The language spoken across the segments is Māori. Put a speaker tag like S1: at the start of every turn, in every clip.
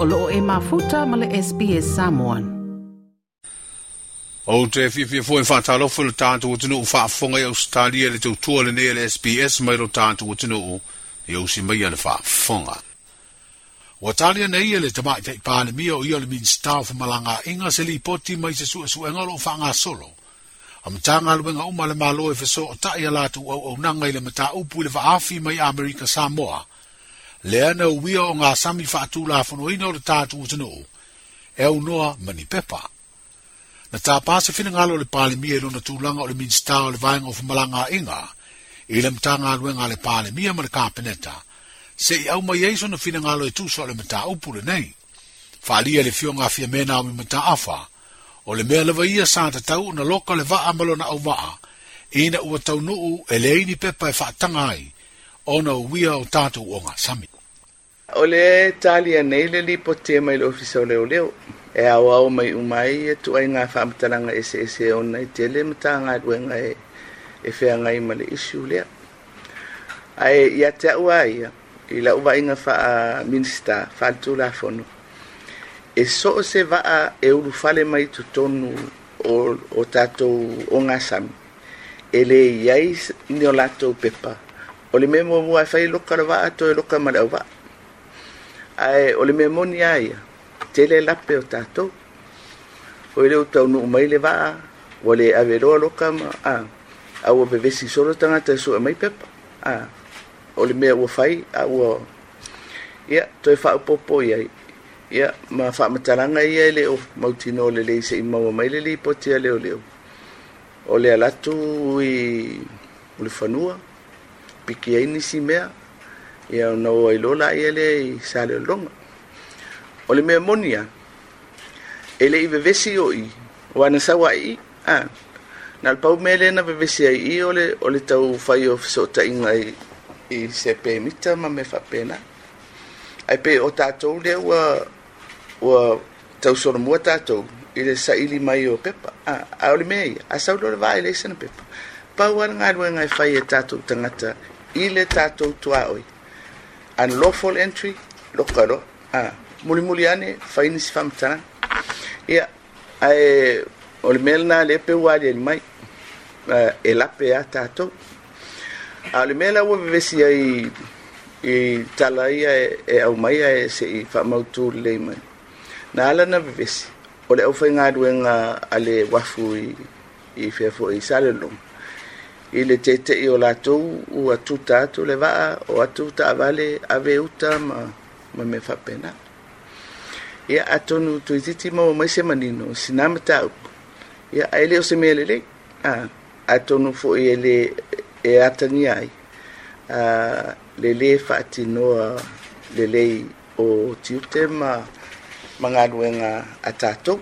S1: o loo e mafuta ma le SPS Samoan. O
S2: te
S1: fi fi foi fa e talo fo tanto o tunu fa fonga o stadia le tu tuole ne le SPS mai ro tanto o tunu e o si mai le fa fonga. O talia ne ia le tama te pa le mi o ia le min staff malanga inga se li poti mai se su su e ngalo fa nga solo. Am tanga le nga e o male malo e fe so ta ia la tu o nanga le mata upu le fa afi mai America Samoa le ana uia o ngā sami whaatūlāwhanoina o le tātū o tino e au noa mani pepa. Na tā pāse fina lo le pāle mia ilo e na tūlanga o le minstā o le vāinga o fumalanga inga, e i le mta ngā luenga le pāle mia e ma le kāpeneta, se i au mai eiso na fina lo e tūso le mta upure nei, whālia le fio ngā fia mēnā o mi mta awha, o le mea lewa ia sānta tau na loka le amalo na au vaa, ina ua tau nuu e leini pepa e whaatanga ai, ona uia o tātou o ngā sami.
S3: o le talia nei le lipo tema i le ofisa o leoleo e aoao mai uma ai e tuaiga faamatalaga eseese e ona i tele matagaluega e e feagai ma le isu lea ae ia te aua ia i lau vaaiga faaminista faaletulafono e so o se vaa e ulufale mai totonu o, o tatou ogasami e lē iai ni o latou pepa o le mea muamua e fai loka la toe loka ma le auvaa ae o le mea moni aia tele lape o tatou o i leu taunuu mai le vaa ua le aveloa loka ma a aua vevesi solo tagata e suʻe mai pepa a o le mea ua fai aua ia toe faaupopo i ai ia ma faamatalaga ia e le o mautino o lelei seʻi maua mai le lipotia leoleo o le alatu i o le fanua piki nisi mea ia na o ilo la ia le i sale o longa. O le mea monia, e le i vevesi o i, o ana sawa i, ah. na le pau mele na vevesi ai i o le, o le tau fai o fiso ta inga i, i se pe mita ma me fa pena. Ai pe o tatou le ua, ua tau sora mua tatou, i le sa ili mai o pepa, ah. a o le mea i, a sau lo le vai le isana pepa. Pau ana ngā ruenga i fai e tatou tangata, i le tatou tua oi. unlawful entry lokalo a mulimuli ane faini si famitana ia ae o le mea lana lepe ua aliali mai e lape a tatou a o le mea vevesi ai i talaia e au mai e, se seʻi faamautū lelei mai na ala na vevesi o le ʻaufaigaluega a le wafu i fea foʻi sa salelo i le tete'i o latou ua tuta atu le va'a o atu ta'avale ave uta ma ma me faapena ia atonu tuititi maua mai se manino sinā ma ia ae lē o se mea lelei atonu foʻi e lē e atania ai lelē fa'atinoa lelei o tiute ma magaluega a tatou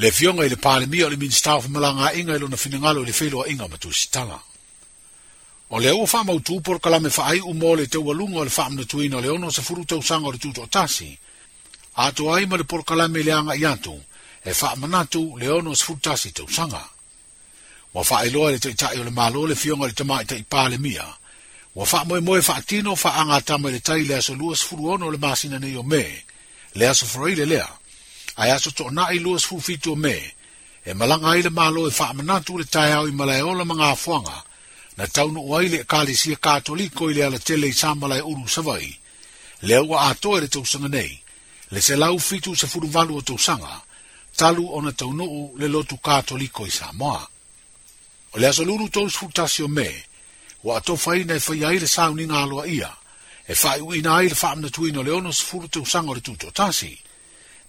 S1: le fionga i le pālemia o le minista o whamalanga inga i lona whinangalo i le whelua inga ma tūsitanga. O le ua whamau tūpor kalame whaai u mō le teua lunga o le whamna tuina o le ono sa furu tau sanga o le tūtua tasi, a tu ai ma le por kalame le anga i atu, e whamanatu le ono sa furu tasi tau sanga. Wa whaai loa le tei tae o le malo le fionga le tamai tei pālemia, wa whamau e moe whaatino wha anga tamai le tai le aso lua sa furu ono le masina nei o me, le aso furu le lea. lea a aso to na i luas fufi to me e malanga ai le malo e fa mana le tai au i malai ola manga afuanga na tau no waile kali sia katoliko ile ala tele i sambala uru savai le au a to ere tau sanga nei le se lau fitu sa furu valu o tau sanga talu ona tau no le lotu katoliko i Samoa o le aso luru tau sfutasio me wa ato fai na e fai aile sauninga aloa ia e fai uina aile fa mna le ono se furu tau sanga o le tuto tasi tasi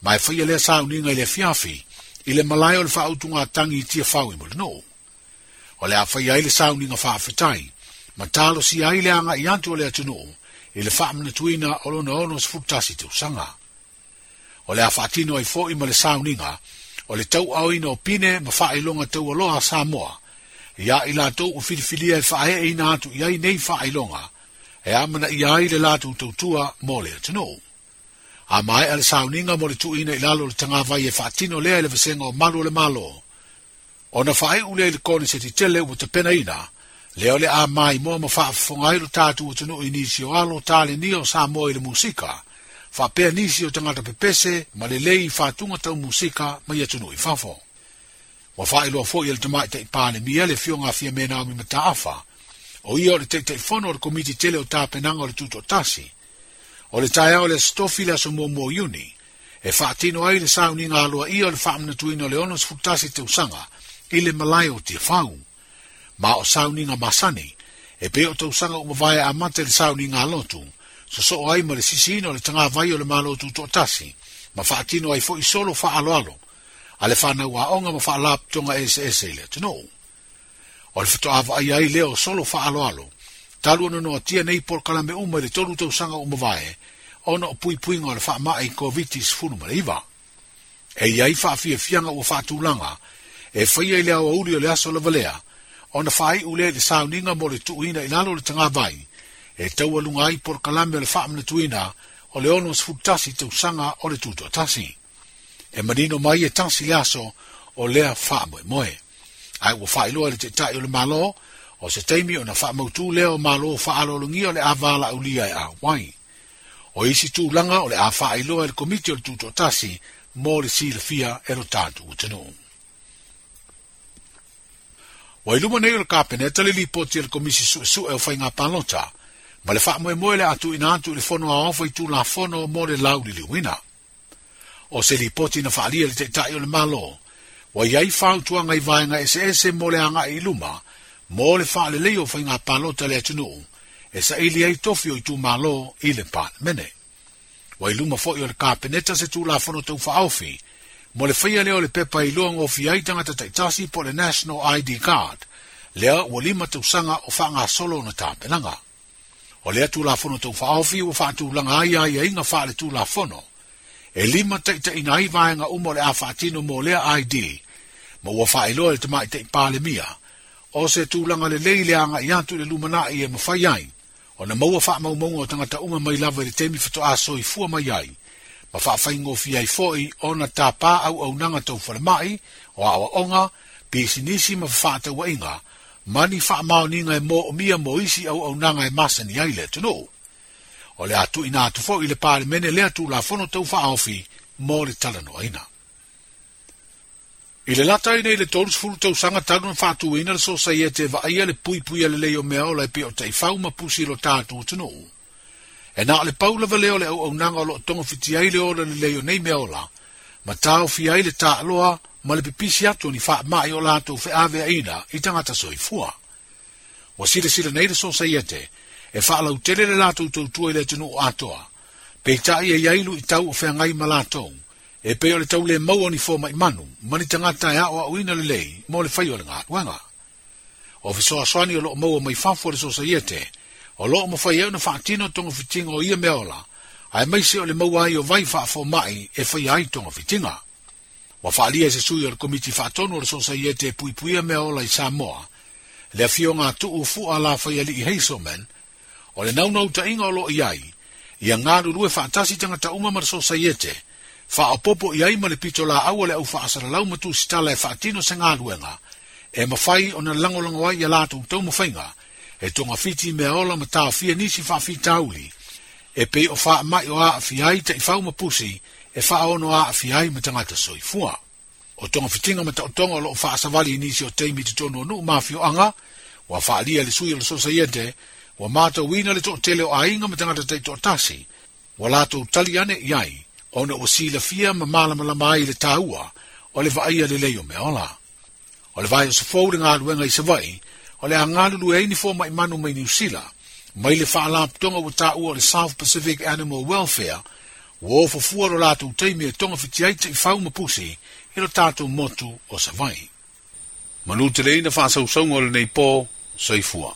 S1: Mai fai le sa uninga i le fiafi, i le malai o le whautunga tangi i tia whau i mo le no. O le a fai ai le sa fa whaafetai, ma talo si ai le anga i antu o le no i le amna tuina o na ono sfutasi te usanga. O le a atino ai fo i le sa uninga, o le tau au ina o pine ma ilonga tau aloha Samoa, ia i tau o filifilia e whae e ina atu iai nei fa whaailonga, e amana iai le lātou tautua mo le no. a mai al sauninga mo le tu ina ilalo le tanga vai e fatino le le vesenga o malo le malo. Ona fai ule le kone se ti tele u te pena ina, le ole a mai mo ma fa fonga ilu tatu u tenu inisio alo tale ni o sa mo ile musika, fa pe anisio tanga te pepese ma le lei fa tunga tau musika ma ia no i fafo. Wa fai lo fo ile tamai te ipane mi ele fionga fia mena o mi mataafa, o ia o te te fono o komiti tele o ta pena o le tuto tasi, o le tae o le stofi le aso muamua iuni e faatino ai le sauniga alua ia o le faamanatuina o le ono sefulutasi te usaga i le malae o tiafau ma o sauniga masani e pei o tausaga ua mavae amate le sauniga so sosoo ai ma le sisiina o le tagavai e e o le malo malotu toʻatasi ma faatino ai foʻi solo alo faaaloalo a le onga ma faalapitoga eseese i le atunoo o le fetoʻavaaia ai lea o solo alo, talu no no tia nei por kalame uma le tolu tau sanga uma vae, ono pui pui ngor fa ma i covidis 19 funu mara iwa. E iai faa fia fianga ua faa tūlanga, e faya i lea o auri le aso la valea, ona faa i ule le sauninga mo le tuina ilalo le tanga vai, e tau alunga i por kalame le faa mna tuina, o le ono sfutasi tau sanga o le tuto tasi. E marino mai e tansi le aso o lea faa moe moe. Ai ua faa ilo ele te tae o le maloo, o se teimi ona fa mautu le o malo fa alolungi o le avala ulia e a wai. O isi tu langa o le a fa ilo e le komiti o le tuto tasi mo le si le fia e lo tatu utenu. Wa iluma nei le kapeneta le lipoti e le komisi su su e o fai ngā palota, ma le fa moe moe le atu ina atu le fono a ofa i tu la fono mo le lau li liwina. O se lipoti na fa alia le teitai o le malo, wa iai fau tuanga i vaenga ese ese mo le anga iluma, luma, mo le fa le leo fa inga palo te le atinu u, e sa ili ai tofi o i tu malo i le pan mene. Wa iluma fo i o le kapeneta se tu la fono tau fa aofi, mo le faya leo le pepa i luang o fi aitanga ta taitasi po le National ID Card, lea ua lima tau sanga o fa nga solo na tāpenanga. O lea tu la fono tau fa aofi ua fa tu langa ai ai ai inga fa le tu la fono, e lima taita ina ai nga umo le a fa atino mo lea ID, mo ua fa ilo e le tamai te i pale mia, ose tu tūlanga le lei le anga i antu le lumana i e mawhai ai. O na maua wha mau mongo tangata uma mai lawa le temi fato aso i fua mai ai. Ma wha whai ngō fi ai fōi o na tā au au nanga tau mai o awa onga, pisi sinisi ma wha tau inga, mani fa mau ni ngai e mō o mia mō isi au au nanga e masa ni ai le tunu. O le atu ina atu fōi le pāre mene le atu la fono tau fa ofi mō le talano aina. I le lata i nei le tōru sifuru tau sanga tanu na e whātu ina so sa ia te vaia le pui pui ale leo mea o lai pia o tei fau ma pusi lo tātu o tanu. E nā le paula va leo le au au nanga lo tonga fiti ai le le leo nei mea o la, ma tāo fi ai le tā aloa ma le pipisi atu ni wha mai o lātou fe awe ina i tangata soi fua. Wa sila sila nei le so sa ia e, e wha lau tele le lātou tau tuai le tanu o atoa, pe tā ia e iailu i tau o whea ngai ma e pei le tau le maua ni fō mai manu, mani tangata e awa uina le lei, mō le fai o le ngā O fiso a swani o loko maua mai fafu o le sosa iete, o loko mo fai eo na whaatino tonga fitinga o ia meola, a e maise o le maua ai o vai faa mai e fai ai tonga fitinga. Wa faa lia se sui o le komiti whaatono le sosa iete pui pui a meola i Samoa, le fio ngā tu u fu a la fai ali i heiso men, o le naunau ta inga o loko iai, ia ngā rurue whaatasi tangata umamara sosa iete, o le naunau ta inga o loko iai, fa opopo i ai mali pito la au le au fa asara lau matu sitala e fa atino sanga luenga, e mawhai o na lango lango ai e la tu tau mawhainga, e tonga fiti me ola ma tau fia nisi fa fi tauli, e pe o fa mai o a fi ai ta i fau mapusi, e fa ono a fi ai ma tangata soi fua. O tonga fitinga ma tau tonga lo o fa asavali nisi o teimi te tono nu mafio anga, wa fa alia li sui o le sosa yente, wa mata wina le to tele o ainga ma tangata te to tasi, wa la tu tali ane iai, ona ua silafia ma malamalama ai i le tāua o le vaaia lelei o mea ola o le vae o se fou le galuega i savai o le agalulue ai ni i manu mai ni usila, mai le faalapotoga ua taʻua o le south pacific animal welfare ua ofofua lo latou taimi e toga fiti ai taʻifau ma pusi i lo tatou motu o savai ma lu teleina faasausauga o lenei pō soifua